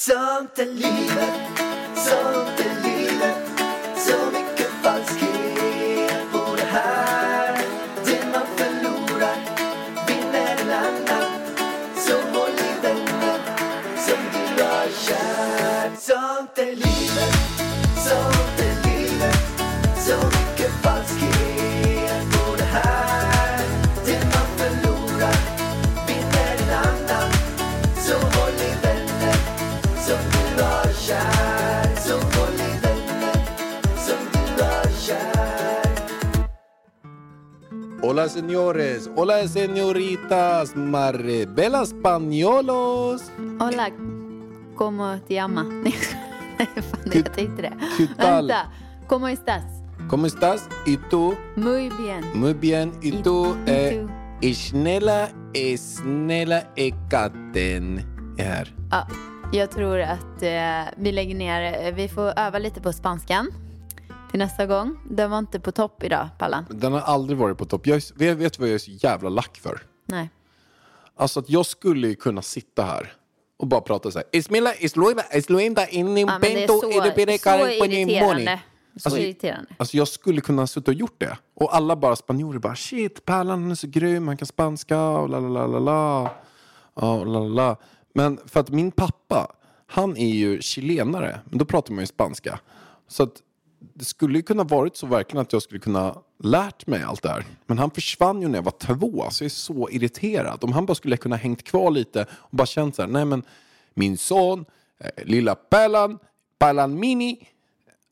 Sånt är livet, sånt är Hola señores, hola señoritas, Maribela Spañolos. Hola, como te llama? Nej, fan, ¿Qué- qué tal? ¿cómo estás? ¿Cómo estás? ¿Y tú? Muy bien. Muy bien. ¿Y ¿Y- tú? y Eh, tú? Isnella Ekaten är här. Ja, jag tror att eh, vi lägger ner, eh, vi får öva lite på spanskan till nästa gång. Den var inte på topp idag, Pallan. Den har aldrig varit på topp. Jag, är- vet, du vad jag är så jävla lack för? Nej. Alltså att jag skulle ju kunna sitta här och bara prata så här. Ismila, isluinda, Ja, men det är inimpento, så, så irriterande. Så Alltså, irriterande. Alltså jag skulle kunna suttit och gjort det. Och alla bara spanjorer bara shit, Pärlan är så grym, han kan spanska och la la la la. Ja, la la la. Men för att min pappa, han är ju chilenare, men då pratar man ju spanska. Så att det skulle ju kunna varit så verkligen att jag skulle kunna lärt mig allt det här. Men han försvann ju när jag var två, så jag är så irriterad. Om han bara skulle kunna hängt kvar lite och bara känt så här, nej men min son, eh, lilla Pärlan, Pärlan Mini,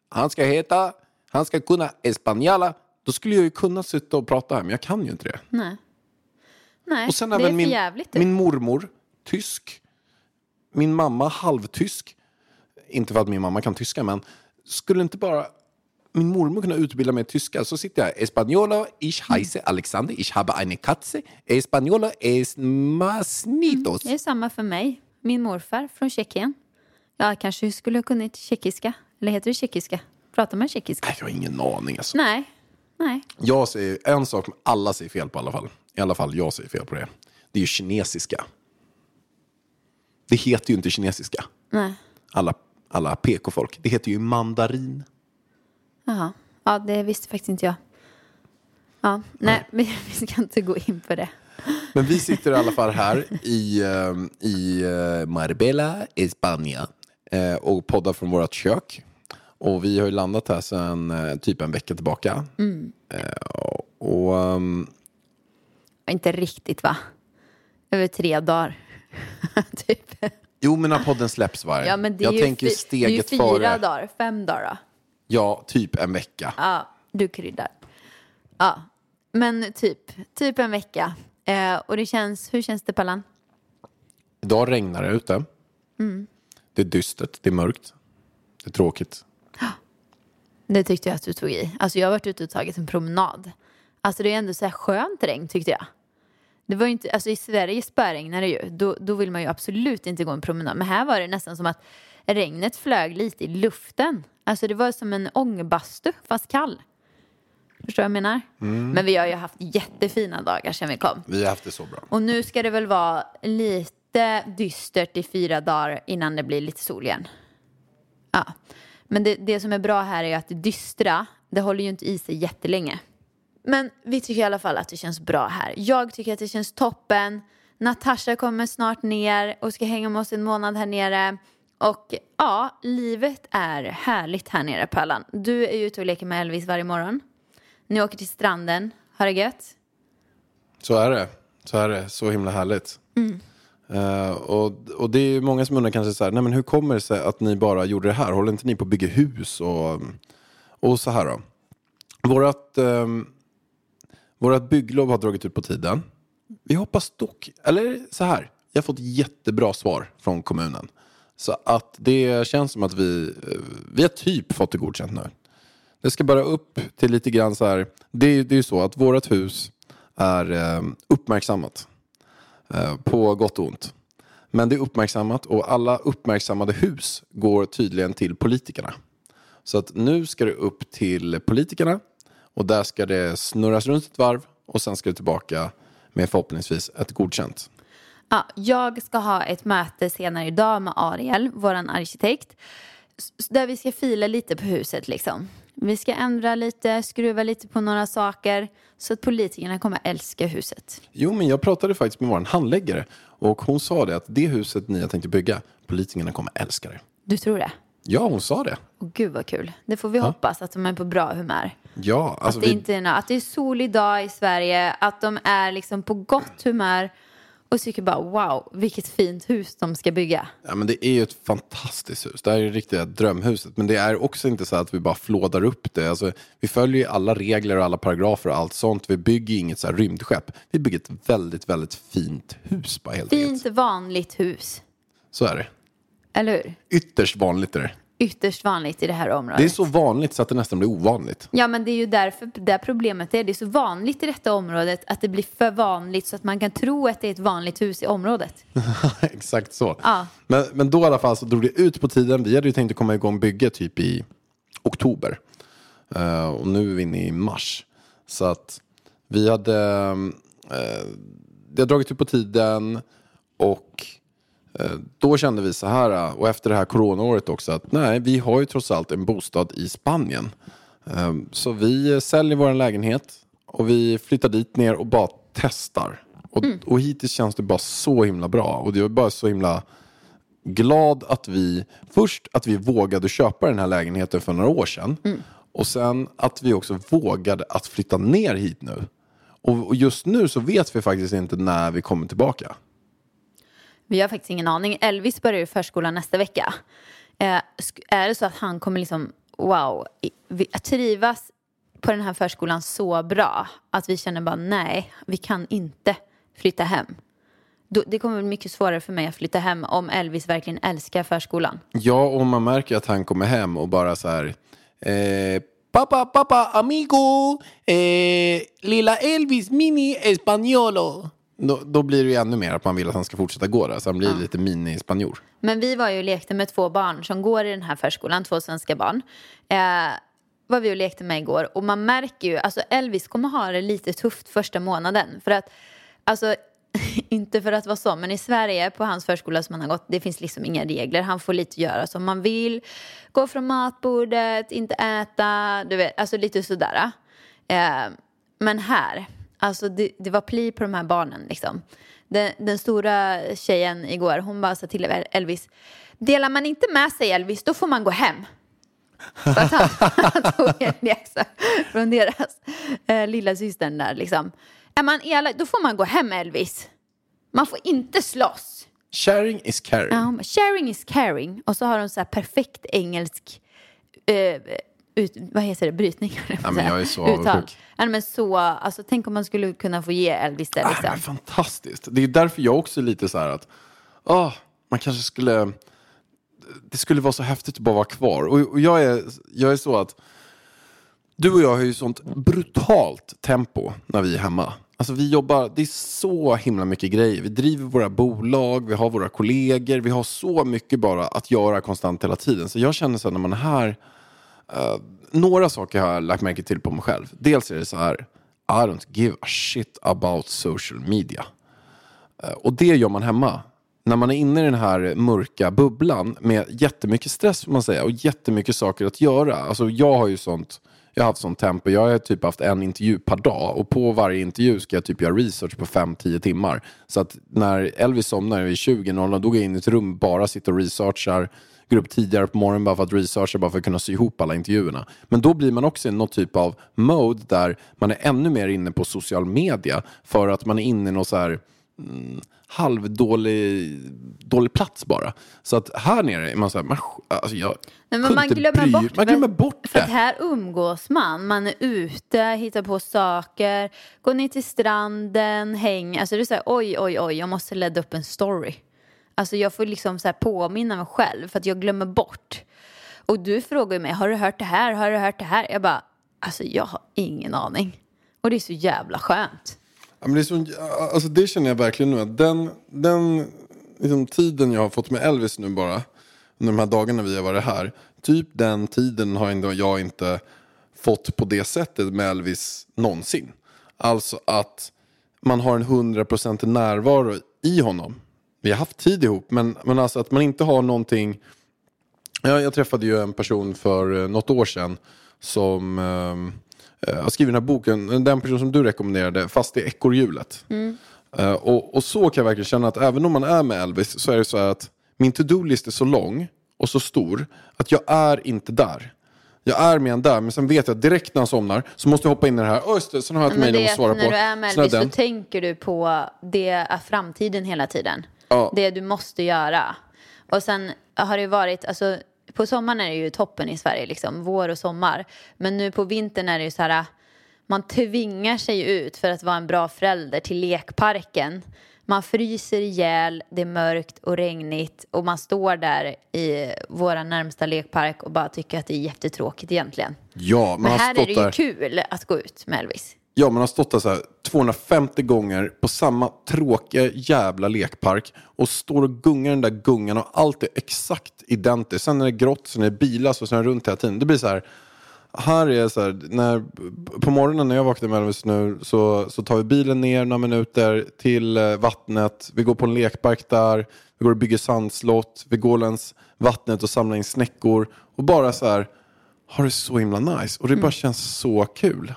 han ska heta, han ska kunna espanjala. Då skulle jag ju kunna sitta och prata här, men jag kan ju inte det. Nej. Nej, Och sen det är även för min, jävligt. min mormor, tysk. Min mamma, halvtysk. Inte för att min mamma kan tyska, men skulle inte bara min mormor kunna utbilda mig i tyska så sitter jag Española, ich heiße Alexander, ich habe eine Katze, Española es masnitos. Det är samma för mig. Min morfar från Tjeckien. Jag kanske skulle ha kunnat tjeckiska. Eller heter det tjeckiska? Pratar man tjeckiska? Nej, jag har ingen aning alltså. Nej. Nej. Jag säger en sak som alla säger fel på i alla fall. I alla fall jag säger fel på det. Det är ju kinesiska. Det heter ju inte kinesiska. Nej. Alla, alla PK-folk. Det heter ju mandarin. Jaha. Ja, det visste faktiskt inte jag. Ja, nej, vi, vi ska inte gå in på det. Men vi sitter i alla fall här i, eh, i eh, Marbella, España eh, och poddar från vårt kök. Och vi har ju landat här sedan eh, typ en vecka tillbaka. Eh, och ehm, Inte riktigt, va? Över tre dagar. typ. jo, men när podden släpps var Ja, men det är Jag ju, tänker fi- det är ju steget fyra före. dagar. Fem dagar, då. Ja, typ en vecka. Ja, du kryddar. Ja, men typ, typ en vecka. Eh, och det känns, hur känns det Pallan? Idag regnar det ute. Mm. Det är dystert, det är mörkt. Det är tråkigt. Det tyckte jag att du tog i. Alltså jag har varit ute och tagit en promenad. Alltså det är ändå så här skönt regn tyckte jag. Det var ju inte, alltså i Sverige spöregnar det ju. Då, då vill man ju absolut inte gå en promenad. Men här var det nästan som att regnet flög lite i luften. Alltså det var som en ångbastu fast kall. Förstår du vad jag menar? Men vi har ju haft jättefina dagar sedan vi kom. Vi har haft det så bra. Och nu ska det väl vara lite dystert i fyra dagar innan det blir lite sol igen. Ja. Men det, det som är bra här är att det dystra, det håller ju inte i sig jättelänge. Men vi tycker i alla fall att det känns bra här. Jag tycker att det känns toppen. Natasha kommer snart ner och ska hänga med oss en månad här nere. Och ja, livet är härligt här nere på Allan. Du är ute och leker med Elvis varje morgon. Ni åker till stranden, har det gött? Så är det. Så är det. Så himla härligt. Eh, och, och det är ju många som undrar kanske så här, nej men hur kommer det sig att ni bara gjorde det här? Håller inte ni på att bygga hus och, och så här då? Vårat, um, vårat bygglov har dragit ut på tiden. Vi hoppas dock, eller så här, jag har fått jättebra svar från kommunen. Så att det känns som att vi, vi har typ fått det godkänt nu. Det ska bara upp till lite grann så här. Det, är- det är ju så att vårt hus är eh, uppmärksammat. Eh, på gott och ont. Men det är uppmärksammat och alla uppmärksammade hus går tydligen till politikerna. Så att nu ska det upp till politikerna och där ska det snurras runt ett varv och sen ska det tillbaka med förhoppningsvis ett godkänt. Ja, jag ska ha ett möte senare idag med Ariel, våran arkitekt. Där vi ska fila lite på huset liksom. Vi ska ändra lite, skruva lite på några saker. Så att politikerna kommer älska huset. Jo, men jag pratade faktiskt med vår handläggare och hon sa det att det huset ni har tänkt bygga, politikerna kommer älska det. Du tror det? Ja, hon sa det. Och gud vad kul. Det får vi hoppas att de är på bra humör. Ja, alltså att, det vi, inte är, att det är solig dag i Sverige, att de är liksom på gott humör och tycker bara wow, vilket fint hus de ska bygga. ja, men det är ju ett fantastiskt hus. Det här är det riktiga drömhuset. Men det är också inte så att vi bara flådar upp det. Alltså, vi följer ju alla regler och alla paragrafer och allt sånt. Vi bygger inget så här rymdskepp. Vi bygger ett väldigt, väldigt fint hus bara helt enkelt. Fint vanligt hus, Så är det. eller hur? Ytterst vanligt är det. Ytterst vanligt i det här området. Det är så vanligt så att det nästan blir ovanligt. Ja, men det är ju därför det problemet är. Det är så vanligt i detta området att det blir för vanligt så att man kan tro att det är ett vanligt hus i området. Exakt så. Ja. Men, men då i alla fall så drog det ut på tiden. Vi hade ju tänkt att komma igång bygget typ i oktober. Eh, och nu är vi inne i mars. Så att vi hade... eh, det har dragit ut på tiden och då kände vi så här, eh, och efter det här coronaåret också, att nej, vi har ju trots allt en bostad i Spanien. Eh, så vi säljer vår lägenhet och vi flyttar dit ner och bara testar. Och, och hittills känns det bara så himla bra. Och det är bara så himla glad att vi, först att vi vågade köpa den här lägenheten för några år sedan. Och sen att vi också vågade att flytta ner hit nu. Och, och just nu så vet vi faktiskt inte när vi kommer tillbaka. Vi har faktiskt ingen aning. Elvis börjar ju förskolan nästa vecka. Eh, är det så att han kommer liksom, wow, trivas på den här förskolan så bra att vi känner bara nej, vi kan inte flytta hem. Då, det kommer bli mycket svårare för mig att flytta hem om Elvis verkligen älskar förskolan. Ja, och man märker att han kommer hem och bara så här... Eh, pappa, pappa, amigo, eh, lilla Elvis mini españolo. Då, då blir det ju ännu mer att man vill att han ska fortsätta gå där, så han blir lite mini-spanjor. Men vi var ju och lekte med två barn som går i den här förskolan, två svenska barn. Eh, var vi och lekte med igår och man märker ju, alltså Elvis kommer ha det lite tufft första månaden. För att, alltså inte för att vara så, men i Sverige på hans förskola som han har gått, det finns liksom inga regler. Han får lite göra som man vill. Gå från matbordet, inte äta, du vet, alltså lite sådär. Eh, men här, alltså det, det var pli på de här barnen liksom. Den, den stora tjejen igår, hon bara sa till Elvis, delar man inte med sig Elvis, då får man gå hem. För att han, han tog en läxa från deras eh, lilla systern där liksom. Är man elak, då får man gå hem Elvis. Man får inte slåss. Sharing is caring. Ja, sharing is caring. Och så har de så här perfekt engelsk, eh, ut, vad heter det, brytning? höll Ja, men jag är så avundsjuk. Ja, men så, alltså, tänk om man skulle kunna få ge Elvis det Ah, liksom. men fantastiskt. Det är därför jag också är lite så här att ah, man kanske skulle... Det skulle vara så häftigt att bara vara kvar. Och, och jag, är, jag är så att du och jag har ju sånt brutalt tempo när vi är hemma. Alltså vi jobbar, det är så himla mycket grejer. Vi driver våra bolag, vi har våra kollegor, vi har så mycket bara att göra konstant hela tiden. Så jag känner så här när man är här, Eh, några saker har jag lagt märke till på mig själv. Dels är det så här, I don't give a shit about social media. Eh, och det gör man hemma. När man är inne i den här mörka bubblan med jättemycket stress får man säga och jättemycket saker att göra. Alltså jag har ju sånt, jag har haft sånt tempo. Jag har typ haft en intervju per dag och på varje intervju ska jag typ göra research på 5-10 timmar. Så att när Elvis somnar vid 20.00 då går jag in i ett rum, bara sitter och researchar, går upp tidigare på morgonen bara för att researcha, bara för att kunna sy ihop alla intervjuerna. Men då blir man också i något typ av mode där man är ännu mer inne på social media för att man är inne i något så här mm, halvdålig dålig plats bara. Så att här nere är man så här, man, alltså jag Nej, men man glömmer bry- bort, Man glömmer bort För att det. här umgås man. Man är ute, hittar på saker, går ner till stranden, hänger. Alltså det är så här, oj, oj, oj, jag måste ladda upp en story. Alltså jag får liksom så här påminna mig själv för att jag glömmer bort. Och du frågar ju mig, har du hört det här, har du hört det här? Jag bara, alltså jag har ingen aning. Och det är så jävla skönt. Ja, men det, är så, alltså det känner jag verkligen nu. Att den den liksom, tiden jag har fått med Elvis nu bara. Under de här dagarna vi har varit här. Typ den tiden har ändå jag inte fått på det sättet med Elvis någonsin. Alltså att man har en hundraprocentig närvaro i honom. Vi har haft tid ihop, men, men alltså att man inte har någonting... Jag, jag träffade ju en person för eh, något år sedan som eh, har skrivit den här boken, den person som du rekommenderade, Fast är ekorrhjulet. Eh, och, och så kan jag verkligen känna att även om man är med Elvis så är det så här att min to-do-list är så lång och så stor att jag är inte där. Jag är med en där, men sen vet jag att direkt när han somnar så måste jag hoppa in i det här. Det, sen har jag ett mejl jag måste svara att när på. du är med Elvis så tänker du på det framtiden hela tiden. Ja. Det du måste göra. Och sen har det varit, alltså på sommaren är det ju toppen i Sverige liksom, vår och sommar. Men nu på vintern är det ju så här, man tvingar sig ut för att vara en bra förälder till lekparken. Man fryser ihjäl, det är mörkt och regnigt och man står där i våra närmsta lekpark och bara tycker att det är jättetråkigt egentligen. Ja, Men här är det ju där. kul att gå ut med Elvis. Ja, man har stått där så här 250 gånger på samma tråkiga jävla lekpark och står och gungar den där gungan och allt är exakt identiskt. Sen är det grått, sen är det bilar och sen är det runt hela tiden. Det blir så här, här är så här, när, på morgonen när jag vaknar med Elvis nu så, så tar vi bilen ner några minuter till eh, vattnet. Vi går på en lekpark där, vi går och bygger sandslott, vi går längs vattnet och samlar in snäckor och bara så här, har det så himla nice. Och det bara känns så kul.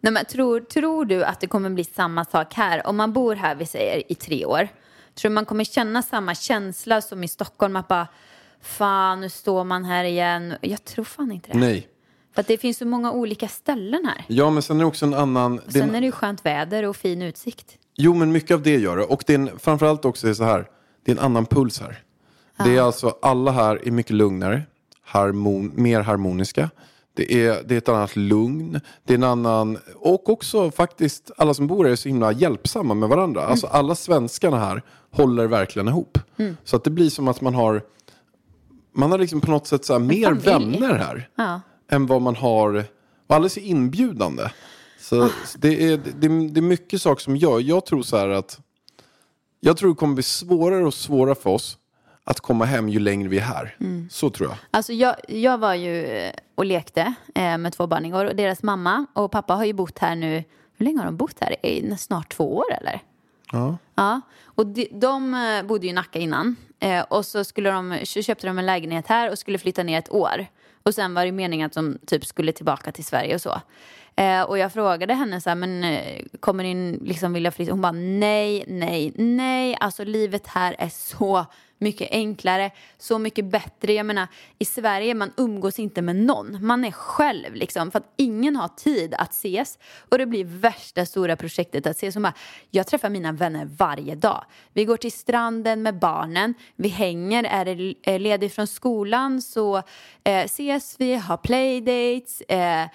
Nej, men tror, tror du att det kommer bli samma sak här? Om man bor här, vi säger, i tre år. Tror du man kommer känna samma känsla som i Stockholm? Att bara, fan, nu står man här igen. Jag tror fan inte det. Nej. För att det finns så många olika ställen här. Ja, men sen är det också en annan... en- Sen är det ju skönt väder och fin utsikt. Jo, men mycket av det gör det. Och det är en, framförallt också är det så här, det är en annan puls här. Det är alltså, alla här är mycket lugnare, harmon, mer harmoniska. Det är, det är ett annat lugn, det är en annan, och också faktiskt alla som bor här är så himla hjälpsamma med varandra. Alltså alla svenskarna här håller verkligen ihop. Så att det blir som att man har, man har liksom på något sätt så här mer vänner här. Ja. än vad man har, och alldeles är inbjudande. Så Ah. det, är, det, det är mycket saker som gör, jag tror så här att, jag tror det kommer bli svårare och svårare för oss att komma hem ju längre vi är här. Mm. Så tror jag. Alltså jag, jag var ju eh, och lekte eh, med två barn igår och deras mamma och pappa har ju bott här nu, hur länge har de bott här? I snart två år eller? Ja. Ja, och de, de eh, bodde ju i Nacka innan. Eh, och så, skulle de, så köpte de en lägenhet här och skulle flytta ner ett år. Och sen var det meningen att de typ skulle tillbaka till Sverige och så. Eh, och jag frågade henne så här, men eh, kommer ni liksom vilja flytta? Hon bara nej, nej, nej. Alltså livet här är så mycket enklare, så mycket bättre. Jag menar, i Sverige man umgås inte med någon. Man är själv liksom, för att ingen har tid att ses. Och det blir värsta stora projektet att ses. Som bara, jag träffar mina vänner varje dag. Vi går till stranden med barnen, vi hänger, är det ledigt ledig från skolan så eh, ses vi, har playdates. Eh,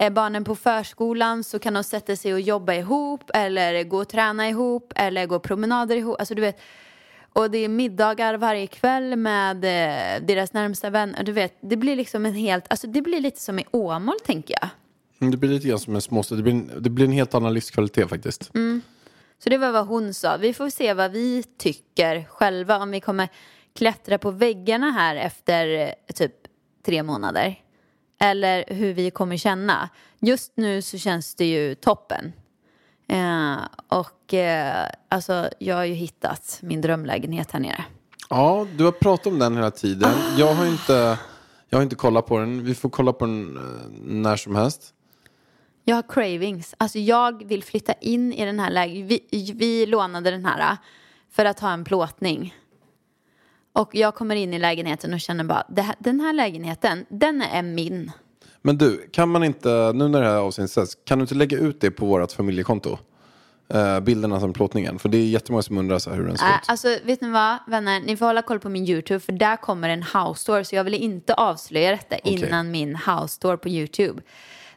är barnen på förskolan så kan de sätta sig och jobba ihop eller gå och träna ihop eller gå promenader ihop. Alltså du vet, och det är middagar varje kväll med eh, deras närmsta vänner. Du vet, det blir liksom en helt, alltså det blir lite som i Åmål tänker jag. Mm, Det blir lite grann som en småstad, det blir, en- det blir en helt annan livskvalitet faktiskt. Mm. Så det var vad hon sa. Vi får se vad vi tycker själva om vi kommer klättra på väggarna här efter eh, typ tre månader. Eller hur vi kommer känna. Just nu så känns det ju toppen. Eh, och eh, alltså jag har ju hittat min drömlägenhet här nere. Ja, du har pratat om den hela tiden. Jag har inte, jag har inte kollat på den. Vi får kolla på den eh, när som helst. Jag har cravings. Alltså jag vill flytta in i den här lägenheten. Vi, vi lånade den här äh, för att ha en plåtning. Och jag kommer in i lägenheten och känner bara, här, den här lägenheten, den är min. Men du, kan man inte, nu när det här avsnittet sätts, kan du inte lägga ut det på vårt familjekonto? Eh, bilderna som plåtningen. För det är jättemånga som undrar så här hur den ser Äh, ut. alltså vet ni vad, vänner, ni får hålla koll på min YouTube för där kommer en house tour så jag vill inte avslöja detta innan min house tour på YouTube.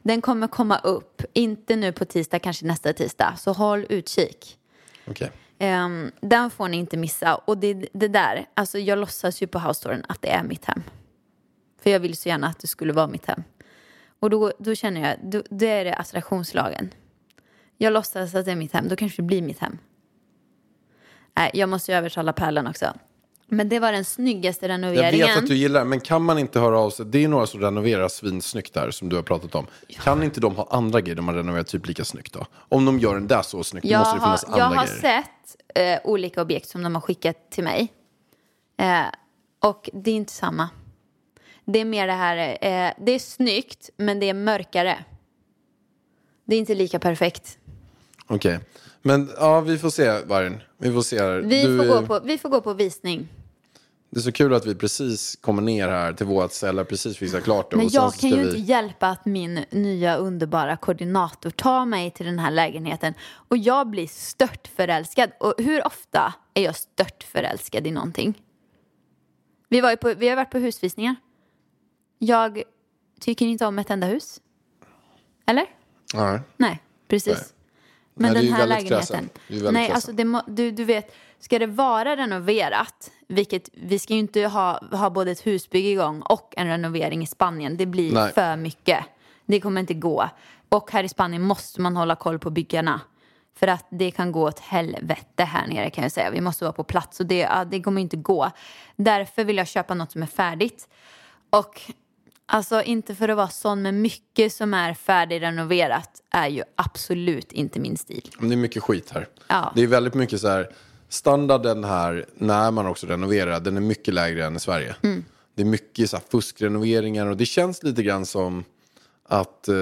Den kommer komma upp, inte nu på tisdag, kanske nästa tisdag, så håll utkik. Okej. Ehm, den får ni inte missa. Och det, det där, alltså jag låtsas ju på house att det är mitt hem. För jag vill så gärna att det skulle vara mitt hem. Och då, då känner jag, då, då är det attraktionslagen. Jag låtsas att det är mitt hem, då kanske det blir mitt hem. Nej, jag måste ju övertala Pärlan också. Men det var den snyggaste Jag renoveringen. vet att du gillar men kan man inte höra av sig? Det är några som renoverar svinsnyggt där, som du har pratat om. Kan inte de ha andra grejer de har renoverat typ lika snyggt då? Om de gör den där så snyggt, jag måste det har, finnas jag andra har grejer. sett eh, olika objekt som de har skickat till mig. Eh, och det är inte samma. Det är mer det här, eh, det är snyggt men det är mörkare. Det är inte lika perfekt. Okej. Men ja, vi får se, Vargen. Vi får se. här. Vi, Du, får, gå på, vi får gå på visning. Det är så kul att vi precis kommer ner här till vårt ställe, precis fixar klart det. Men jag kan ju vi... inte hjälpa att min nya underbara koordinator tar mig till den här lägenheten. Och jag blir stört förälskad. Och hur ofta är jag stört förälskad i någonting? Vi, var på, vi har varit på husvisningar. Jag tycker inte om ett enda hus. Eller? Ja. Nej, precis. Nej. Men Nej, den här lägenheten. Nej, alltså det du, du vet, ska det vara renoverat, vilket vi ska ju inte ha, ha både ett husbygge igång och en renovering i Spanien. Det blir Nej. för mycket. Det kommer inte gå. Och här i Spanien måste man hålla koll på byggarna. För att det kan gå åt helvete här nere kan jag säga. Vi måste vara på plats och det, ja, det kommer inte gå. Därför vill jag köpa något som är färdigt. Och alltså inte för att vara sån, men mycket som är färdigrenoverat är ju absolut inte min stil. Det är mycket skit här. Ja. Det är väldigt mycket så här, standarden här när man också renoverar, den är mycket lägre än i Sverige. Mm. Det är mycket så här fuskrenoveringar och det känns lite grann som att, eh,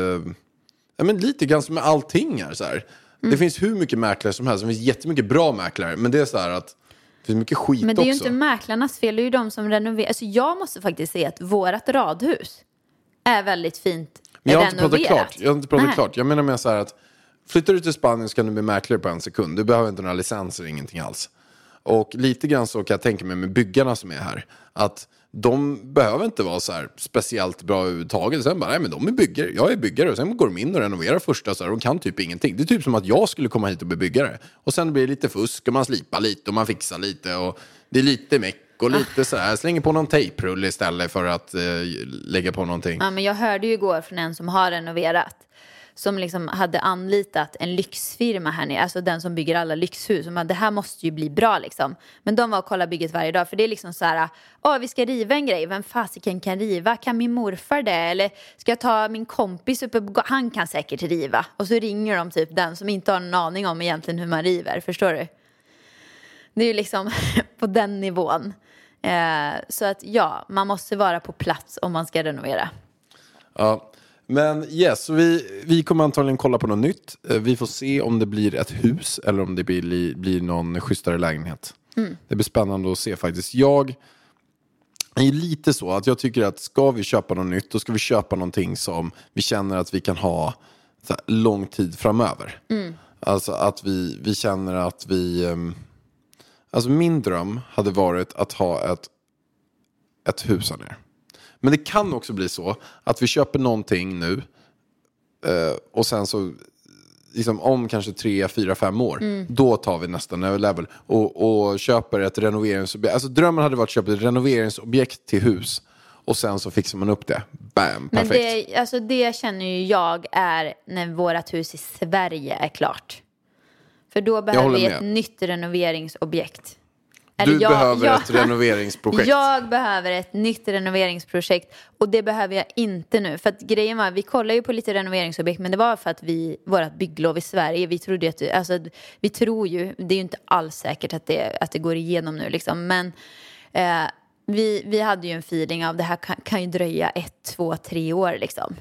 ja men lite grann som med allting här så här. Mm. Det finns hur mycket mäklare som helst, det finns jättemycket bra mäklare, men det är så här att finns mycket skit Men det är ju också. inte mäklarnas fel, det är ju de som renoverar. Alltså jag måste faktiskt säga att vårt radhus är väldigt fint Men jag har inte pratat renoverat. klart. Jag har inte pratat Nej. klart. Jag menar med så här att flyttar du till Spanien så kan du bli mäklare på en sekund. Du behöver inte några licenser, ingenting alls. Och lite grann så kan jag tänka mig med byggarna som är här. Att de behöver inte vara så här speciellt bra överhuvudtaget. Sen bara, nej men de är byggare, jag är byggare. Och sen går de in och renoverar första så här, och kan typ ingenting. Det är typ som att jag skulle komma hit och bli byggare. Och sen blir det lite fusk och man slipar lite och man fixar lite. Och det är lite meck och lite så här. Slänger på någon tejprulle istället för att eh, lägga på någonting. Ja, men jag hörde ju igår från en som har renoverat. Som liksom hade anlitat en lyxfirma här nere, alltså den som bygger alla lyxhus. Och man, det här måste ju bli bra liksom. Men de var och kollade bygget varje dag. För det är liksom så här, åh vi ska riva en grej, vem fasiken kan riva? Kan min morfar det? Eller ska jag ta min kompis uppe på, han kan säkert riva. Och så ringer de typ den som inte har någon aning om egentligen hur man river, förstår du? Det är ju liksom på den nivån. Eh, så att ja, man måste vara på plats om man ska renovera. Ja, men yes, vi, vi kommer antagligen kolla på något nytt. Eh, Vi får se om det blir ett hus eller om det blir, blir någon schysstare lägenhet. Det blir spännande att se faktiskt. Jag är lite så att jag tycker att ska vi köpa något nytt, då ska vi köpa någonting som vi känner att vi kan ha här, lång tid framöver. Alltså att vi, vi känner att vi... ehm, Alltså min dröm hade varit att ha ett, ett hus här nere. Men det kan också bli så att vi köper någonting nu eh, och sen så liksom om kanske tre, fyra, fem år, då tar vi nästa level och, och köper ett renoveringsobjekt. Alltså drömmen hade varit att köpa ett renoveringsobjekt till hus och sen så fixar man upp det. Bam, Men perfekt. det, alltså det känner ju jag är när vårt hus i Sverige är klart. För då behöver vi ett nytt renoveringsobjekt. Du jag- behöver jag- ett renoveringsprojekt. Jag behöver ett nytt renoveringsprojekt och det behöver jag inte nu. För att grejen var, vi kollade ju på lite renoveringsobjekt men det var för att vi, vårat bygglov i Sverige, vi trodde ju att, alltså vi tror ju, det är ju inte alls säkert att det, att det går igenom nu liksom. Men eh, vi, vi hade ju en feeling av det här kan, kan ju dröja ett, två, tre år liksom.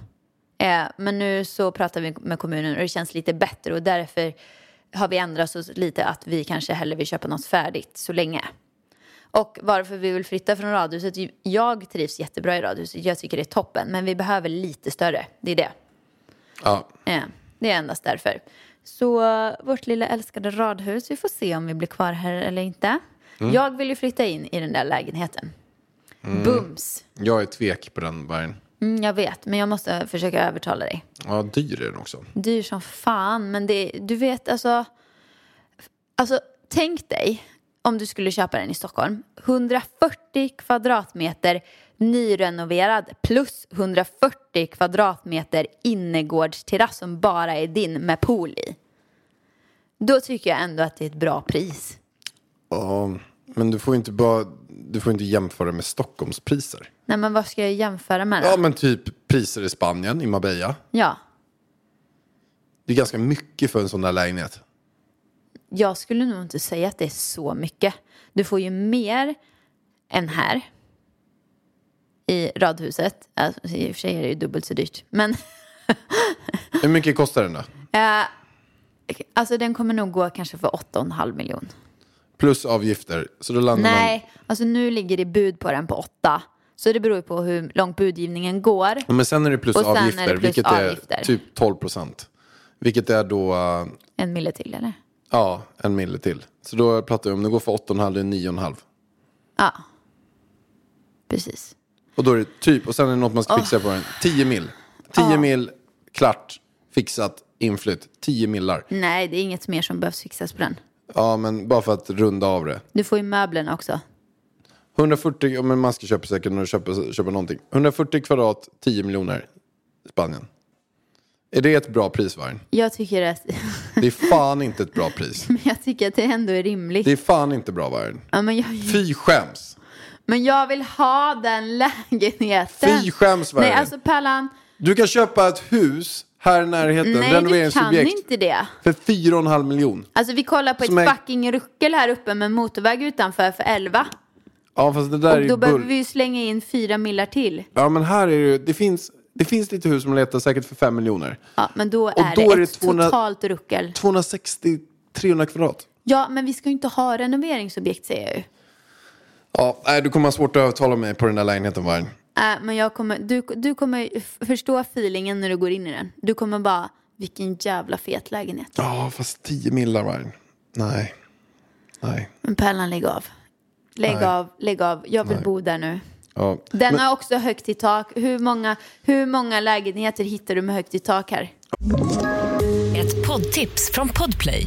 Eh, men nu så pratar vi med kommunen och det känns lite bättre och därför har vi ändrat oss lite att vi kanske hellre vill köpa något färdigt så länge. Och varför vi vill flytta från radhuset, jag trivs jättebra i radhuset, jag tycker det är toppen, men vi behöver lite större, det är det. Ja. Eh, det är endast därför. Så vårt lilla älskade radhus, vi får se om vi blir kvar här eller inte. Jag vill ju flytta in i den där lägenheten. Bums! Jag är tvek på den vargen. Mm, jag vet, men jag måste försöka övertala dig. Ja, dyr är den också. dyr som fan. Men det, du vet alltså, alltså tänk dig om du skulle köpa den i Stockholm. 140 kvadratmeter nyrenoverad plus 140 kvadratmeter innergårdsterrass som bara är din med pool i. Då tycker jag ändå att det är ett bra pris. Ja, men du får inte bara... du får inte jämföra med Stockholmspriser. Nej men vad ska jag jämföra med då? Ja, men typ priser i Spanien, i Marbella. ja. Det är ganska mycket för en sån där lägenhet. Jag skulle nog inte säga att det är så mycket. Du får ju mer än här. I radhuset. Alltså, I och för sig är det ju dubbelt så dyrt. Men Hur mycket kostar den då? eh, alltså den kommer nog gå kanske för 8,5 miljon. Plus avgifter. Så då landar man... Nej, alltså nu ligger det bud på den på 8. Så det beror ju på hur långt budgivningen går. Men sen är det plus Och sen är det avgifter, plus vilket avgifter. är typ 12 procent. Vilket är då, eh, En mille till eller? ja, en mille till. Så då pratar vi om, det går för 8,5, det är 9,5. Ja. Precis. Och då är det typ, och sen är det något man ska fixa på den. 10 mil. 10 mil, klart, fixat, inflytt. 10 millar. Nej, det är inget mer som behövs fixas på den. Ja, men bara för att runda av det. Du får ju möblerna också. 140, ja, men man ska köpa säkert när du köper, köper någonting. 140 kvadrat, 10 miljoner. Spanien. Är det ett bra pris, Vargen? Jag tycker att, Det är fan inte ett bra pris. men jag tycker att det ändå är rimligt. Det är fan inte bra, Vargen. Ja, men, jag, Fy skäms. men jag vill ha den lägenheten. Fy skäms, Nej, Vargen. alltså Pallan. Du kan köpa ett hus här i närheten, Nej, du kan inte det. för 4,5 miljon. Alltså vi kollar på Som ett är- fucking ruckel här uppe med motorväg utanför för 11. Ja, fast det där är Och ju då behöver vi ju slänga in fyra millar till. Ja, men här är det ju, det finns, det finns lite hus som letar säkert för 5 miljoner. Ja, men då är då det är ett 200 totalt ruckel. 260-300 kvadrat. Ja, men vi ska ju inte ha renoveringsobjekt säger jag ju. Ja, nej, du kommer ha svårt att övertala mig på den där lägenheten, Vargen. Äh, men jag kommer, du, du kommer förstå feelingen när du går in i den. Du kommer bara, vilken jävla fet lägenhet. Ja, fast 10 millar, Vargen. Nej. Nej. Men Pärlan, lägg av. Lägg Nej. av, lägg av. Jag vill bo där nu. Ja. Den Men- har också högt i tak. Hur många, hur många lägenheter hittar du med högt i tak här? Ett poddtips från Podplay.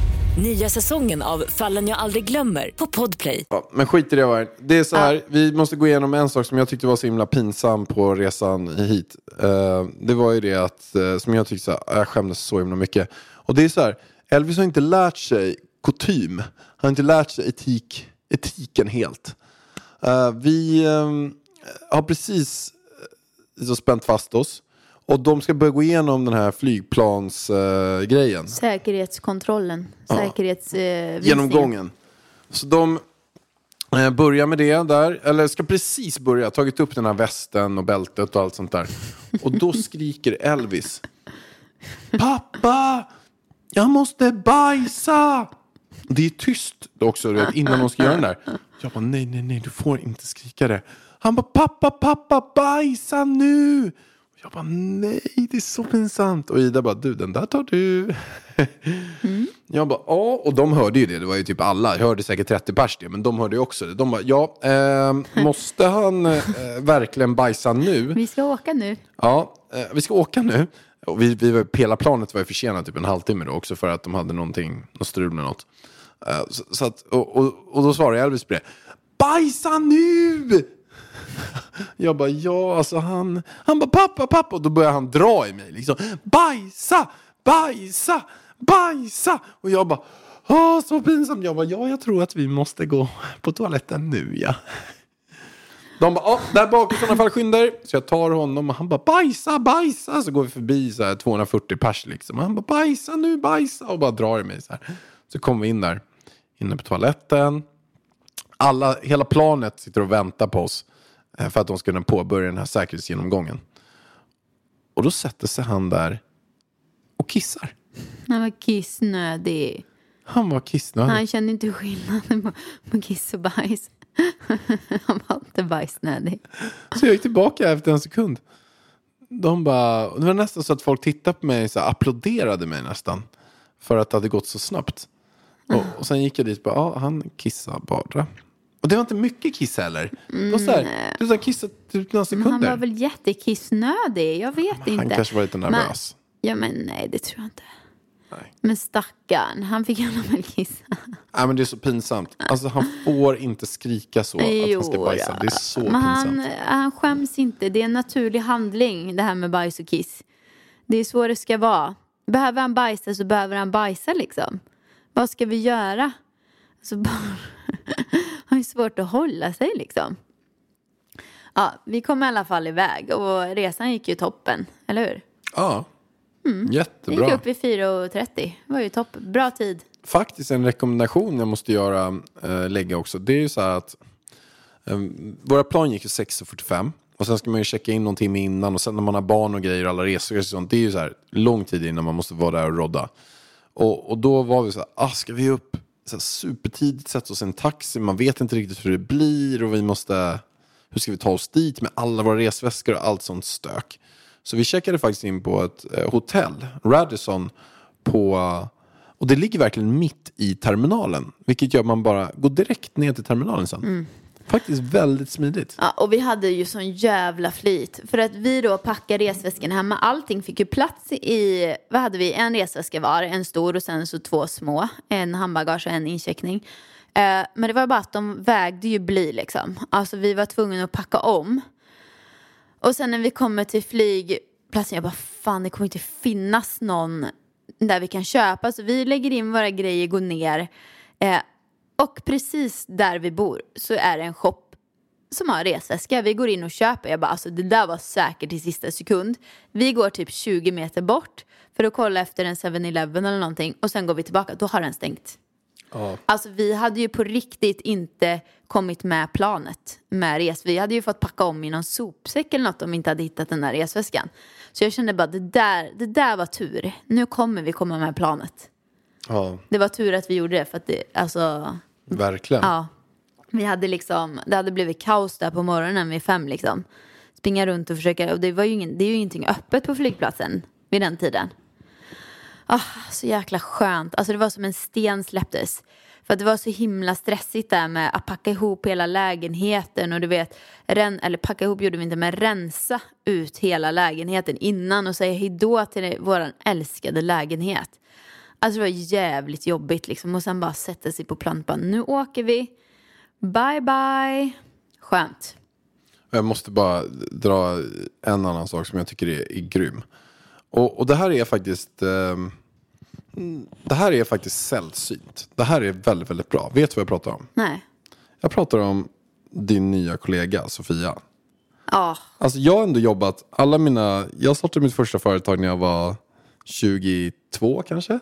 Nya säsongen av Fallen jag aldrig glömmer på Podplay. Ja, men skit i det, Vargen. Det är så här, vi måste gå igenom en sak som jag tyckte var så himla pinsam på resan hit. Eh, det var ju det att, eh, som jag tyckte, så här, jag skämdes så himla mycket. Och det är så här, Elvis har inte lärt sig kutym. Han har inte lärt sig etik, etiken helt. Eh, vi eh, har precis så spänt fast oss. Och de ska börja gå igenom den här flygplansgrejen. grejen Säkerhetskontrollen. Säkerhets, genomgången. Så de eh, börjar med det där, eller ska precis börja, tagit upp den här västen och bältet och allt sånt där. Och då skriker Elvis. Pappa! Jag måste bajsa! Det är tyst också vet, innan de ska göra den där. Jag bara nej, nej, nej, du får inte skrika det. Han bara pappa, pappa, bajsa nu! Jag bara nej, det är så pinsamt. Och Ida bara du, den där tar du. Jag bara ja, och de hörde ju det. Det var ju typ alla. Jag hörde säkert 30 pers det, men de hörde ju också det. De bara ja, eh, måste han eh, verkligen bajsa nu? Vi ska åka nu. Ja, eh, vi ska åka nu. Och vi, vi hela planet var ju försenat typ en halvtimme då också för att de hade någonting, något strul med något. Eh, så, så att, och, och, och då svarade Elvis på det. Bajsa nu! Jag bara ja, alltså han, han bara pappa, pappa. Och då börjar han dra i mig liksom. Bajsa, bajsa, bajsa. Och jag bara, åh så pinsamt. Jag bara ja, jag tror att vi måste gå på toaletten nu ja. De bara, "Ja, där bak i sådana fall skyndar. Så jag tar honom och han bara bajsa, bajsa. Så går vi förbi så här 240 pers liksom. Och han bara bajsa nu, bajsa. Och bara drar i mig så här. Så kommer vi in där, inne på toaletten. Alla, hela planet sitter och väntar på oss eh, För att de ska kunna påbörja den här säkerhetsgenomgången. Och då sätter sig han där och kissar. Han var kissnödig. Han var kissnödig. Han kände inte skillnaden på, på kiss och bajs. Han var inte bajsnödig. Så jag gick tillbaka efter en sekund. De bara, det var nästan så att folk tittade på mig och applåderade mig nästan. För att det hade gått så snabbt. Och, och sen gick jag dit och bara, ja han kissade bara. Och det var inte mycket kiss heller. Det var så här, det var kissat typ några Men han sekunder. var väl jättekissnödig? Jag vet inte. Han kanske var lite Men- nervös. Ja men nej det tror jag inte. Nej. Men stackarn, han fick alla fall kissa. Nej men det är så pinsamt. Alltså han får inte skrika så att han ska bajsa. Det är så men pinsamt. han, han skäms inte. Det är en naturlig handling det här med bajs och kiss. Det är så det ska vara. Behöver han bajsa så behöver han bajsa liksom. Vad ska vi göra? Bara... han har svårt att hålla sig liksom. Ja, vi kom i alla fall iväg och resan gick ju toppen, eller hur? Ja, Vi gick jättebra. upp vid 4.30. Det var ju topp. Bra tid. Faktiskt en rekommendation jag måste göra, äh, lägga också. Det är ju så här att eh, våra plan gick ju 6.45 och sen ska man ju checka in någon timme innan och sen när man har barn och grejer och alla resor och sånt. Det är ju så här lång tid innan man måste vara där och rodda. Och, och då var vi så här, ah, ska vi upp så här, supertidigt, sätta oss i en taxi, man vet inte riktigt hur det blir och vi måste, hur ska vi ta oss dit med alla våra resväskor och allt sånt stök. Så vi checkade faktiskt in på ett eh, hotell, Radisson, på, och det ligger verkligen mitt i terminalen. Vilket gör att man bara går direkt ner till terminalen sen. Mm. Faktiskt väldigt smidigt. Ja, och vi hade ju sån jävla flyt. För att vi då packade resväskan hemma. Allting fick ju plats i, vad hade vi? En resväska var, en stor och sen så två små. En handbagage och en incheckning. Eh, men det var bara att de vägde ju bly liksom. Alltså vi var tvungna att packa om. Och sen när vi kommer till flygplatsen, jag bara fan det kommer inte finnas någon där vi kan köpa. Så vi lägger in våra grejer, går ner. Eh, och precis där vi bor så är det en shop som har resväska. Vi går in och köper. Jag bara alltså det där var säkert i sista sekund. Vi går typ 20 meter bort för att kolla efter en 7-Eleven eller någonting. Och sen går vi tillbaka, då har den stängt. Alltså vi hade ju på riktigt inte kommit med planet med res. Vi hade ju fått packa om i någon sopsäck eller något om vi inte hade hittat den där resväskan. Så jag kände bara det där, det där var tur. Nu kommer vi komma med planet. Ja, Det var tur att vi gjorde det för att det, alltså, verkligen. ja. Vi hade liksom, det hade blivit kaos där på morgonen vid fem liksom. Springa runt och försöka, och det var ju ingen, det är ju ingenting öppet på flygplatsen vid den tiden. Oh, så jäkla skönt. Alltså det var som en sten släpptes. För att det var så himla stressigt där med att packa ihop hela lägenheten och du vet, ren, eller packa ihop gjorde vi inte, men rensa ut hela lägenheten innan och säga hejdå till vår älskade lägenhet. Alltså det var jävligt jobbigt liksom och sen bara sätta sig på plan bara, nu åker vi, bye bye. Skönt. Jag måste bara dra en annan sak som jag tycker är, är grym. Och, och det här är faktiskt mm, Det här är faktiskt sällsynt. Det här är väldigt, väldigt bra. Vet du vad jag pratar om? Nej. Jag pratar om din nya kollega Sofia. Ja, Alltså jag har ändå jobbat, alla mina, jag startade mitt första företag när jag var 22 kanske.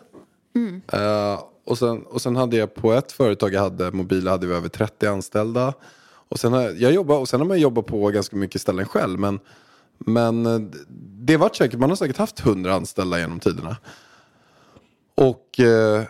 Eh, och, sen, och sen hade jag på ett företag jag hade, mobila hade vi över 30 anställda. Och sen har jag, jobbat, och sen har man jobbat på ganska mycket ställen själv. Men, men eh, det var säkert, man har säkert haft 100 anställda genom tiderna. Och eh,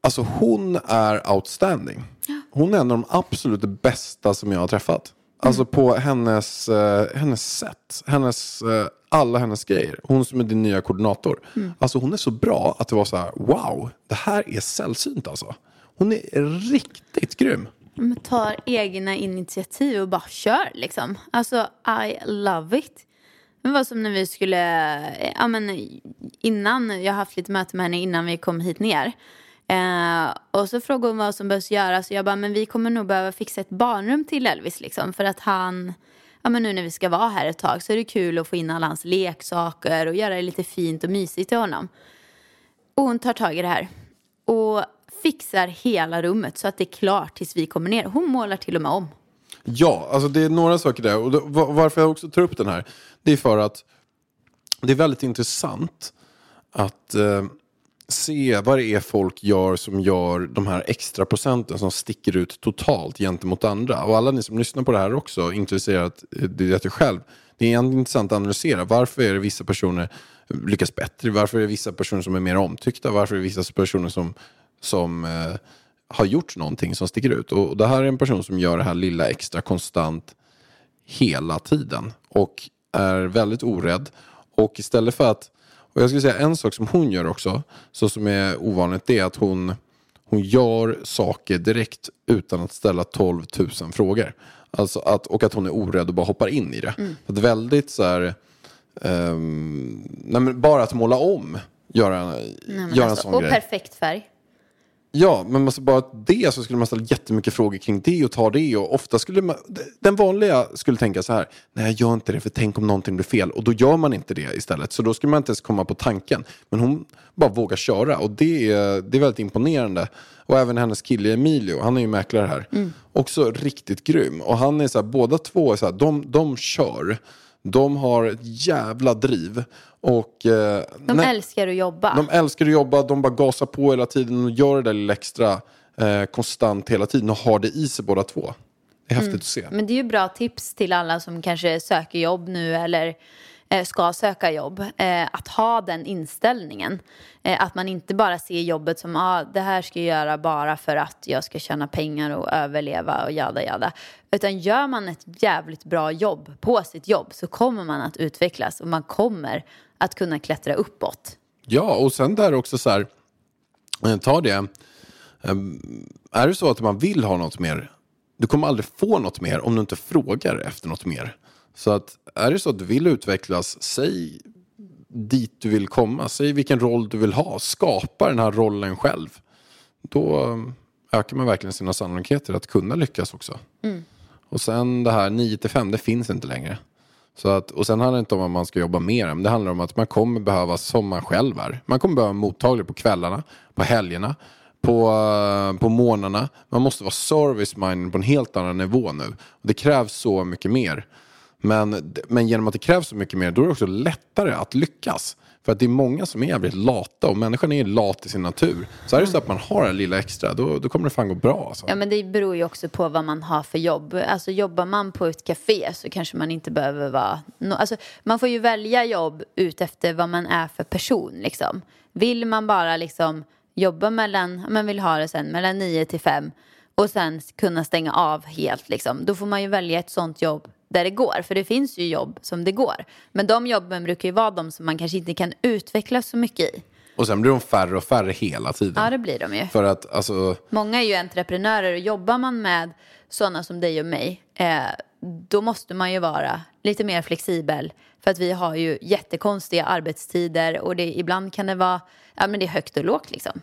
alltså hon är outstanding. Hon är en av de absolut bästa som jag har träffat. Alltså på hennes, eh, hennes sätt, hennes, eh, alla hennes grejer. Hon som är din nya koordinator. Alltså hon är så bra att det var så här, wow, det här är sällsynt alltså. Hon är riktigt grym. men tar egna initiativ och bara kör liksom. Alltså I love it. Det var som när vi skulle, ja men innan, jag har haft lite möte med henne innan vi kom hit ner. Eh, och så frågade hon vad som behövs göras och jag bara, men vi kommer nog behöva fixa ett barnrum till Elvis liksom. För att han, ja men nu när vi ska vara här ett tag så är det kul att få in alla hans leksaker och göra det lite fint och mysigt till honom. Och hon tar tag i det här. Och fixar hela rummet så att det är klart tills vi kommer ner. Hon målar till och med om. Ja, alltså det är några saker där. Och varför jag också tar upp den här, det är för att det är väldigt intressant att eh, se vad det är folk gör som gör de här extra procenten som sticker ut totalt gentemot andra. Och alla ni som lyssnar på det här också, intresserat, eh, det vet jag själv, det är intressant att analysera. Varför är det vissa personer lyckas bättre? Varför är det vissa personer som är mer omtyckta? Varför är det vissa personer som, som eh, har gjort någonting som sticker ut? Och det här är en person som gör det här lilla extra konstant hela tiden och är väldigt orädd. Och istället för att, och jag skulle säga en sak som hon gör också, så som är ovanligt, det är att hon, hon gör saker direkt utan att ställa 12 000 frågor. Alltså att, och att hon är orädd och bara hoppar in i det. Att väldigt så här, ehm, nej, bara att måla om, göra, Nej, göra en alltså, sån och grej. perfekt färg. Ja, men alltså bara det så skulle man ställa jättemycket frågor kring det och ta det. Och ofta skulle man, den vanliga skulle tänka så här, nej jag gör inte det för tänk om någonting blir fel. Och då gör man inte det istället. Så då skulle man inte ens komma på tanken. Men hon bara vågar köra och det är, det är väldigt imponerande. Och även hennes kille Emilio, han är ju mäklare här. Också riktigt grym. Och han är så här, båda två är så här, de, de kör. De har ett jävla driv. Och, eh, De nej- älskar att jobba. de älskar att jobba, de bara gasar på hela tiden och gör det där lilla extra eh, konstant hela tiden och har det i sig båda två. Det är häftigt att se. Men det är ju bra tips till alla som kanske söker jobb nu eller Eh, ska söka jobb. Eh, att ha den inställningen. Eh, att man inte bara ser jobbet som ah, det här ska jag göra bara för att jag ska tjäna pengar och överleva och jada jada. Utan gör man ett jävligt bra jobb på sitt jobb så kommer man att utvecklas och man kommer att kunna klättra uppåt. Ja, och sen där också så här, ta det. Är det så att man vill ha något mer, du kommer aldrig få något mer om du inte frågar efter något mer. Så att är det så att du vill utvecklas, säg dit du vill komma, säg vilken roll du vill ha, skapa den här rollen själv. Då eh, ökar man verkligen sina sannolikheter att kunna lyckas också. Och sen det här 9 till 5, det finns inte längre. Så att, och sen handlar det inte om att man ska jobba mer, men det handlar om att man kommer behöva, som man själv är, man kommer behöva mottaglig på kvällarna, på helgerna, på, eh, på morgnarna. Man måste vara service minded på en helt annan nivå nu. Och det krävs så mycket mer. Men, men genom att det krävs så mycket mer, då är det också lättare att lyckas. För att det är många som är jävligt lata och människan är lat i sin natur. Så är det så att man har det lilla extra, då, då kommer det fan gå bra. Alltså. Ja, men det beror ju också på vad man har för jobb. Alltså jobbar man på ett café så kanske man inte behöver vara... No, alltså, man får ju välja jobb ut efter vad man är för person. Liksom. Vill man bara liksom jobba mellan, man vill ha det sen, mellan 9 till 5 och sen kunna stänga av helt, liksom, då får man ju välja ett sånt jobb där det går. För det finns ju jobb som det går. Men de jobben brukar ju vara de som man kanske inte kan utvecklas så mycket i. Och sen blir de färre och färre hela tiden. Ja, det blir de ju. För att alltså, Många är ju entreprenörer och jobbar man med sådana som dig och mig eh, då måste man ju vara lite mer flexibel för att vi har ju jättekonstiga arbetstider och det, ibland kan det vara ja, men det är högt och lågt liksom.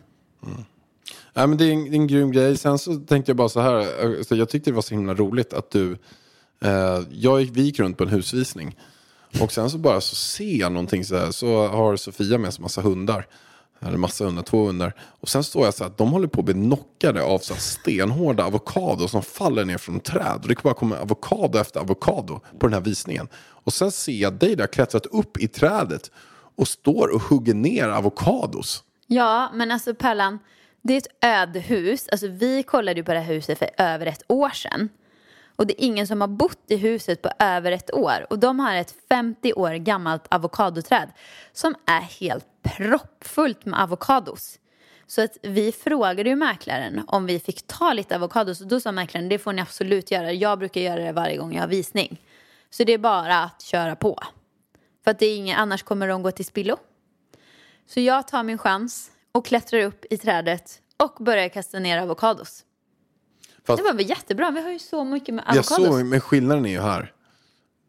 Ja, men det, är en, det är en grym grej. Sen så tänkte jag bara så här. eh, Så jag tyckte det var så himla roligt att du... Eh, jag gick, vi gick runt på en husvisning. Och sen så bara så ser jag någonting så här. Så har Sofia med sig massa hundar. Eller massa hundar, två hundar. Och sen står jag så att de håller på att bli knockade av så här stenhårda avokado som faller ner från träd. Och det bara kommer avokado efter avokado på den här visningen. Och sen ser jag dig där klättrat upp i trädet och står och hugger ner avokados. Ja, men alltså Pärlan, det är ett ödehus. Alltså vi kollade ju på det här huset för över ett år sedan. Och det är ingen som har bott i huset på över ett år. Och de har ett 50 år gammalt avokadoträd som är helt proppfullt med avokados. Så att vi frågade ju mäklaren om vi fick ta lite avokados och då sa mäklaren det får ni absolut göra. Jag brukar göra det varje gång jag har visning. Så det är bara att köra på. För att det är ingen, annars kommer de gå till spillo. Så jag tar min chans och klättrar upp i trädet och börjar kasta ner avokados. Fast- Det var väl jättebra, vi har ju så mycket med Jag avokados. såg, men skillnaden är ju här.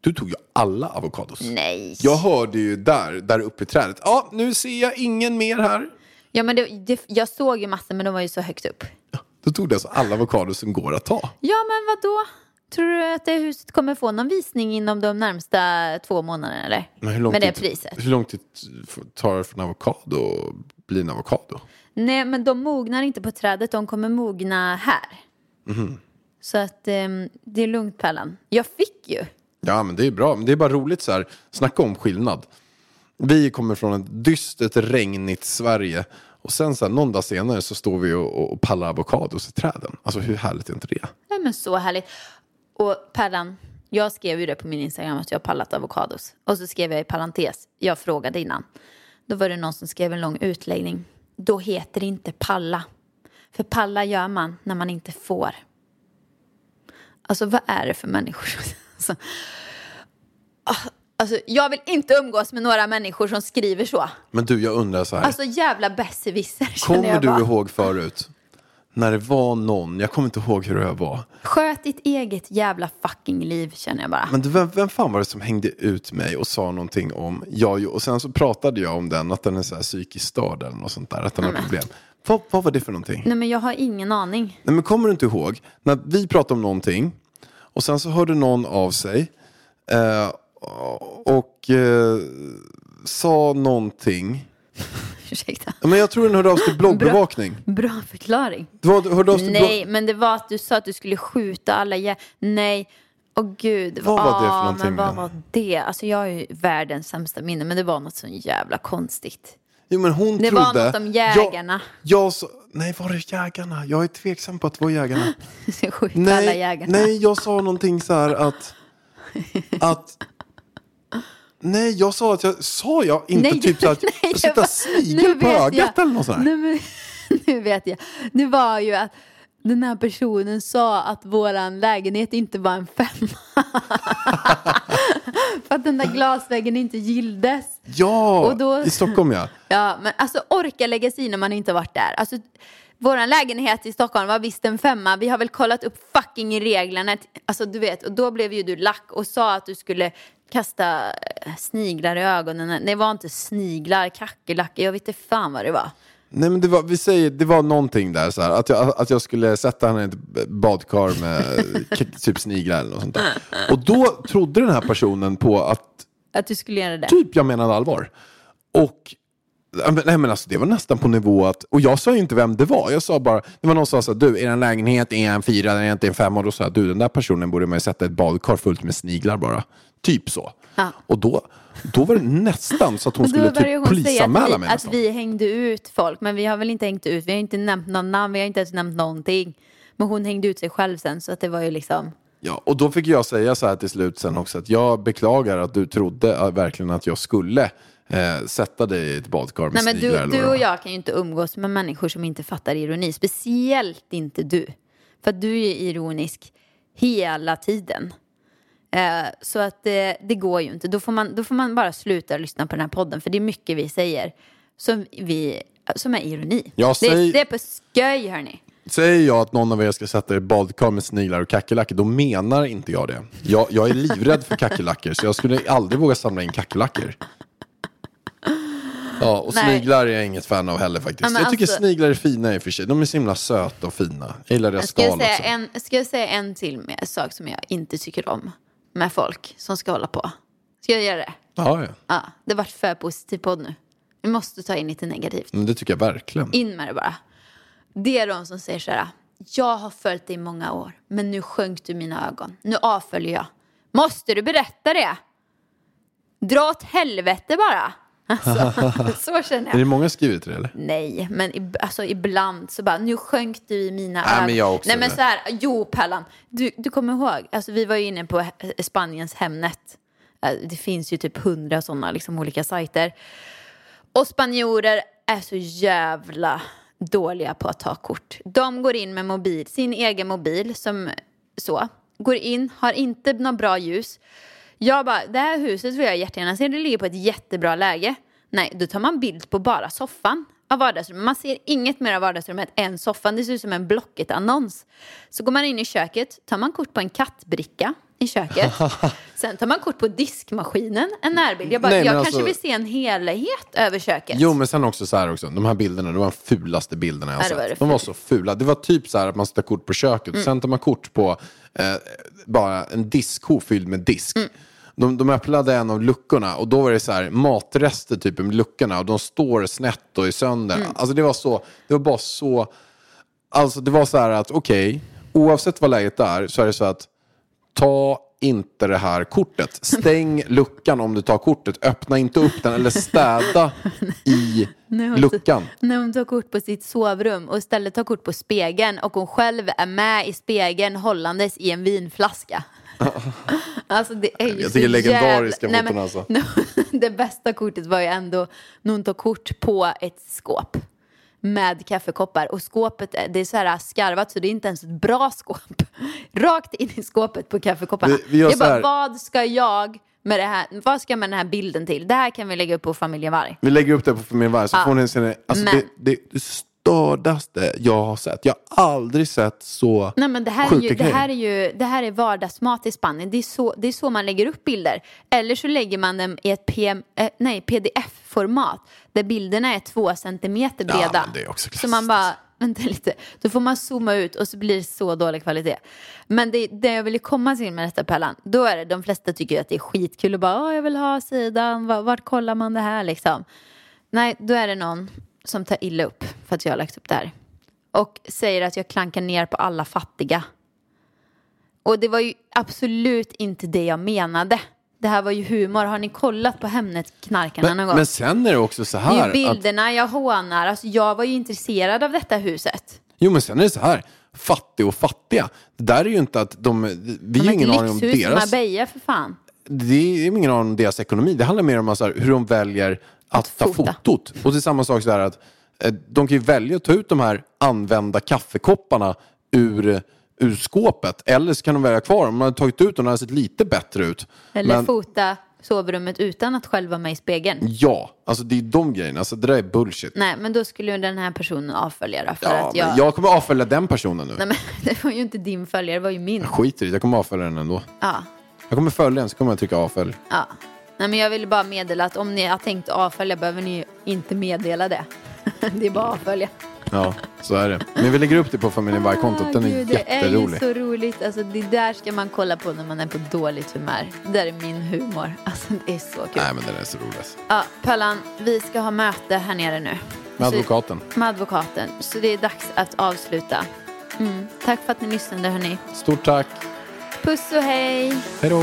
Du tog ju alla avokados. Nej. Jag hörde ju där, där uppe i trädet. Ja, nu ser jag ingen mer här. Ja, men det, det, jag såg ju massor men de var ju så högt upp. Då tog du alltså alla avokados som går att ta. Ja men vad då? Tror du att det huset kommer få någon visning inom de närmsta två månaderna eller? Men hur lång Med det tid, priset? Hur lång tid tar det för en avokado att bli en avokado? Nej men de mognar inte på trädet, de kommer mogna här. Mhm. Så att ehm, det är lugnt Pärlan. Jag fick ju. Ja, men det är bra. Det är bara roligt så här. Snacka om skillnad. Vi kommer från ett dystert, regnigt Sverige. Och sen så här, någon dag senare så står vi och, och pallar avokados i träden. Alltså hur härligt är inte det? Nej men så härligt. Och Pärlan, jag skrev ju det på min Instagram att jag har pallat avokados. Och så skrev jag i parentes, jag frågade innan. Då var det någon som skrev en lång utläggning. Då heter det inte palla. För palla gör man när man inte får. Alltså vad är det för människor? Alltså, ah, alltså, jag vill inte umgås med några människor som skriver så. Men du, jag undrar så här. Alltså jävla besserwisser Kommer du bara. ihåg förut? när det var någon, jag kommer inte ihåg hur det var. Sköt ditt eget jävla fucking liv känner jag bara. Men du, vem, vem fan var det som hängde ut mig och sa någonting om, ja, och sen så pratade jag om den, att den är så här psykiskt störd eller något sånt där, att den har problem. Vad, vad var det för någonting? Nej men jag har ingen aning. Nej men kommer du inte ihåg, när vi pratade om någonting och sen så hörde någon av sig eh, och eh, sa någonting. Ursäkta. Men jag tror den hörde av sig till bloggbevakning. Bra förklaring. Det var, hörde av sig till blogg... Nej, men det var att du sa att du skulle skjuta alla jä... Nej. Åh gud. Vad var det för Ah, någonting Men vad var det? Alltså jag har ju världens sämsta minne, men det var något så jävla konstigt. Jo, men hon Det trodde... var något om jägarna. Jag, jag. Nej, var det jägarna? Jag är tveksam på att det var jägarna. Ska skjuta alla Nej, jägarna. nej, jag sa någonting så här att... att nej, jag sa att jag... Sa jag inte Nej, typ så att nej, jag var- snigel nu på vet ögat jag. eller något sånt? Nej, men, nu vet jag. Det var ju att den här personen sa att våran lägenhet inte var en femma. För att den där glasväggen inte gilldes. Ja, då- i Stockholm ja. Ja, men alltså orka lägga sig i när man inte varit där. Alltså, våran lägenhet i Stockholm var visst en femma. Vi har väl kollat upp fucking reglerna. Alltså du vet, och då blev ju du lack och sa att du skulle kasta eh, sniglar i ögonen. Det var inte sniglar, kackerlackor, jag vet inte fan vad det var. Nej men det var, vi säger, det var någonting där så här, att jag, att jag skulle sätta henne i ett badkar med typ sniglar eller något sånt där. Och då trodde den här personen på att Att du skulle göra det. typ jag menade allvar. Och Nej men alltså det var nästan på nivå att, och jag sa ju inte vem det var, jag sa bara, det var någon som sa så här, du, er lägenhet är en fyra, är inte en femma, och då sa jag, du den där personen borde man ju sätta ett badkar fullt med sniglar bara. Typ så. Ja. Och då, då var det nästan så att hon skulle typ polisanmäla att, vi, mig att nästan. vi hängde ut folk. Men vi har väl inte hängt ut, vi har inte nämnt någon namn, vi har inte ens nämnt någonting. Men hon hängde ut sig själv sen så att det var ju liksom. Ja, och då fick jag säga så här till slut sen också att jag beklagar att du trodde äh, verkligen att jag skulle eh, sätta dig i ett badkar med Nej men sniglar du, du och jag kan ju inte umgås med människor som inte fattar ironi. Speciellt inte du. För att du är ironisk hela tiden. Eh, så att det, det går ju inte. Då får, man, då får man bara sluta lyssna på den här podden. För det är mycket vi säger som, vi, som är ironi. Ja, det, säg- det är på skoj hörni. Säger jag att någon av er ska sätta er i badkar med sniglar och kackerlackor, då menar inte jag det. Jag, jag är livrädd för kackerlackor, så jag skulle aldrig våga samla in kackerlackor. Ja, och Nej. sniglar är jag inget fan av heller faktiskt. Ja, jag tycker alltså- sniglar är fina i och för sig. De är så himla söta och fina. Jag gillar deras skal också. en, ska jag säga en till med sak som jag inte tycker om med folk som ska hålla på? Ska jag göra det? Ja, ja. Ja, det vart för positiv podd nu. Vi måste ta in lite negativt. Men det tycker jag verkligen. In med det bara. Det är de som säger så här. Jag har följt dig i många år, men nu sjönk du mina ögon. Nu avföljer jag. Måste du berätta det? Dra åt helvete bara. Alltså, så känner Är det jag. många skrivit det eller? Nej, men ib- alltså, ibland så bara, nu sjönk du i mina Nej, ögon. men jag också Nej, men så här, jo Pellan, du, du kommer ihåg, alltså, vi var ju inne på Spaniens Hemnet. Eh, Det finns ju typ hundra sådana liksom, olika sajter. Och spanjorer är så jävla dåliga på att ta kort. De går in med mobil, sin egen mobil som så. Går in, har inte något bra ljus. Jag bara, det här huset vill jag jättegärna se. Det ligger på ett jättebra läge. Nej, då tar man bild på bara soffan av vardagsrummet. Man ser inget mer av vardagsrummet än soffan. Det ser ut som en Blocket-annons. Så går man in i köket, tar man kort på en kattbricka i köket. Sen tar man kort på diskmaskinen, en närbild. Jag bara, Nej, jag alltså- kanske vill se en helhet över köket. Jo men sen också så här också, de här bilderna, det var de fulaste bilderna jag har var sett. det De var så fula. Det var typ så här att man tar kort på köket, Mm. sen tar man kort på eh, bara en diskho fylld med disk. Mm. De, de öppnade en av luckorna och då var det så här matrester typ i luckorna och de står snett och är sönder. Mm. Alltså det var så, det var bara så, alltså det var så här att okej, oavsett vad läget är så är det så att ta inte det här kortet. Stäng luckan om du tar kortet. Öppna inte upp den eller städa i luckan. När hon tar kort på sitt sovrum och istället tar kort på spegeln och hon själv är med i spegeln hållandes i en vinflaska. alltså det är ju Jag så tycker legendariska jävla... foton alltså. Det bästa kortet var ju ändå när hon tar kort på ett skåp med kaffekoppar och skåpet är- det är så här skarvat så det är inte ens ett bra skåp. Rakt in i skåpet på kaffekopparna. Vi- vi jag bara, vad ska jag med det här, vad ska jag med den här bilden till? Det här kan vi lägga upp på familjen Varg. Vi lägger upp det på Familjen Varg så Ja. får ni se det. Alltså Men- det, det stördaste jag har sett. Jag har aldrig sett så Nej men det här, är sjuka ju, det grejer. här är ju det här är vardagsmat i Spanien. Det är, så, det är så man lägger upp bilder. Eller så lägger man dem i ett PM, eh, nej, pdf-format där bilderna är två centimeter Ja, breda. men det är också så man bara, vänta lite, då får man zooma ut och så blir det så dålig kvalitet. Men det, det jag ville komma till med detta Pellan, då är det de flesta tycker ju att det är skitkul och bara, jag vill ha sidan, vart, vart kollar man det här liksom? Nej, då är det någon som tar illa upp för att jag har lagt upp det här. Och säger att jag klankar ner på alla fattiga. Och det var ju absolut inte det jag menade. Det här var ju humor. Har ni kollat på Hemnet-knarkarna men, någon gång? men sen är det också så det är här. ju att, bilderna jag hånar. Alltså, jag var ju intresserad av detta huset. jo men sen är det så här. Fattig och fattiga. Det där är ju inte att de... Vi har har ingen aning om deras... Marbella för fan. Det är ingen aning om deras ekonomi. Det handlar mer om så här, hur de väljer att, ta fota. fotot. Och det är samma sak så här att eh, de kan ju välja att ta ut de här använda kaffekopparna ur, ur skåpet. Eller så kan de välja kvar. Om man har tagit ut dem, de hade sett lite bättre ut. Eller Men- fota sovrummet utan att själv vara med i spegeln. Ja, alltså det är de grejerna. Alltså det där är bullshit. Nej, men då skulle ju den här personen avfölja då, för ja, att jag... jag kommer avfölja den personen nu. Nej, men det var ju inte din följare, det var ju min. Jag skiter i det, jag kommer avfölja den ändå. Ja. Jag kommer följa den så kommer jag trycka avfölj. Ja. Nej, men jag ville bara meddela att om ni har tänkt avfölja behöver ni inte meddela det. det är bara att avfölja. Ja, så är det. Men vi lägger upp det på familjen Varg-kontot. Den Ah, är gud, Det är ju jätterolig. så roligt. Alltså, det där ska man kolla på när man är på dåligt humör. Det där är min humor. Alltså, det är så kul. Nej, men den är så rolig. alltså. Ja, Pöllan, vi ska ha möte här nere nu. Med Så- advokaten. Med advokaten. Så det är dags att avsluta. Mm. Tack för att ni lyssnade, hörni. Stort tack. Puss och hej! Hej då.